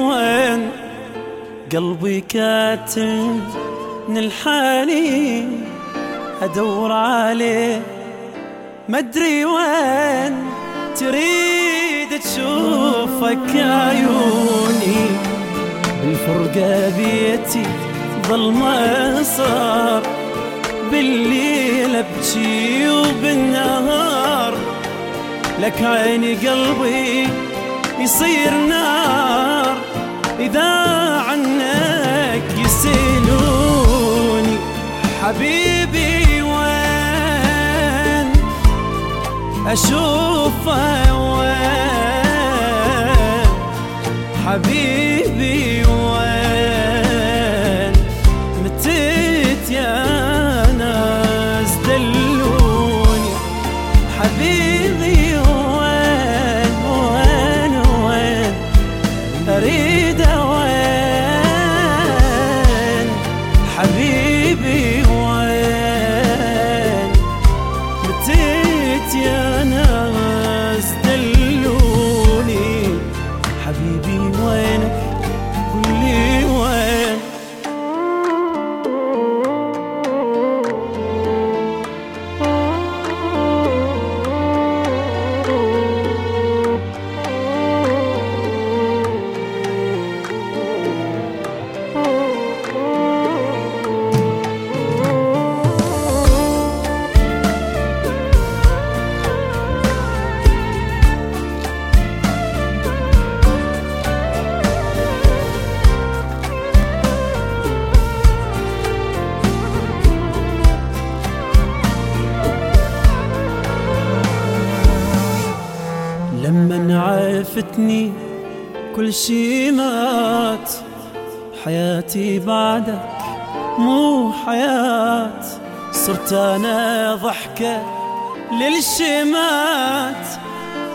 وين قلبي كاتب من الحالي أدور عليه. مدري وين تريد تشوفك عيوني. بالفرقة بيتي ظلمة صار بالليل أبكي وبالنهار. لك عيني قلبي يصير نار. إذا عنك يسألوني حبيبي وين؟ أشوفه وين؟ حبيبي vida é لما عرفتني كل شي مات. حياتي بعدك مو حياة. صرت أنا ضحكة للشمات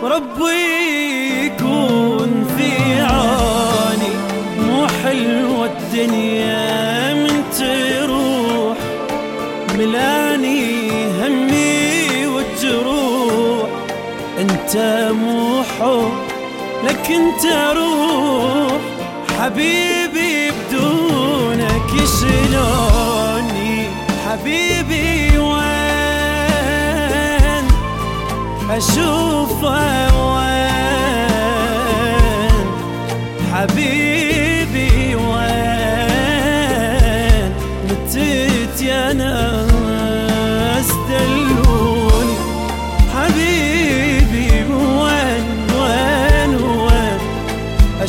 ربي يكون في عاني مو حلوة الدنيا من تروح. ملاني همي والجروح. أنت مو حب لك انت روح حبيبي بدونك شلوني حبيبي وين؟ أشوفه وين؟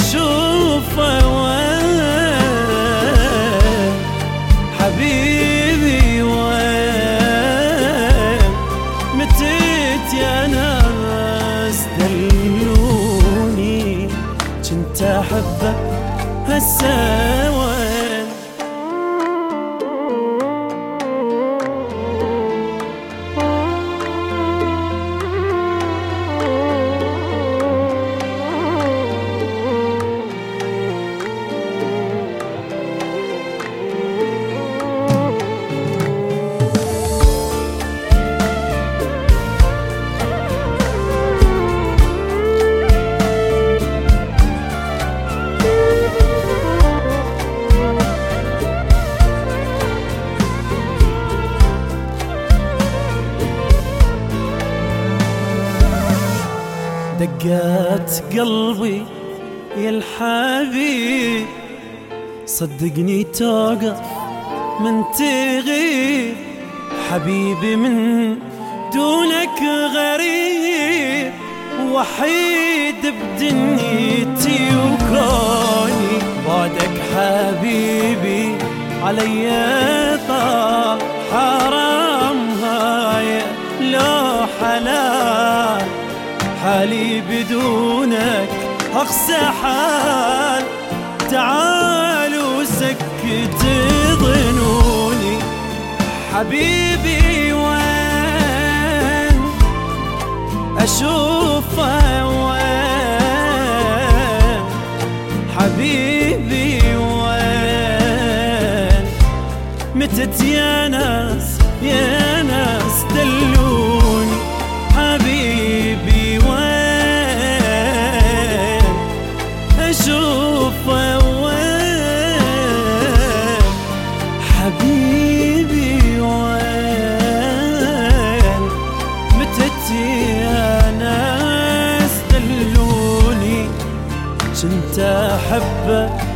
اشوفه وين؟ حبيبي وين؟ متيت يا ناس دلوني كنت احبك هسه دقات قلبي يا الحبيب. صدقني توقف من تغيب. حبيبي من دونك غريب. وحيد بدنيتي وكوني بعدك حبيبي علي طال حالي بدونك أقسى حال. تعالوا سكت ظنوني حبيبي وين؟ أشوفه وين؟ حبيبي وين؟ متت يا ناس يا ناس أحبك.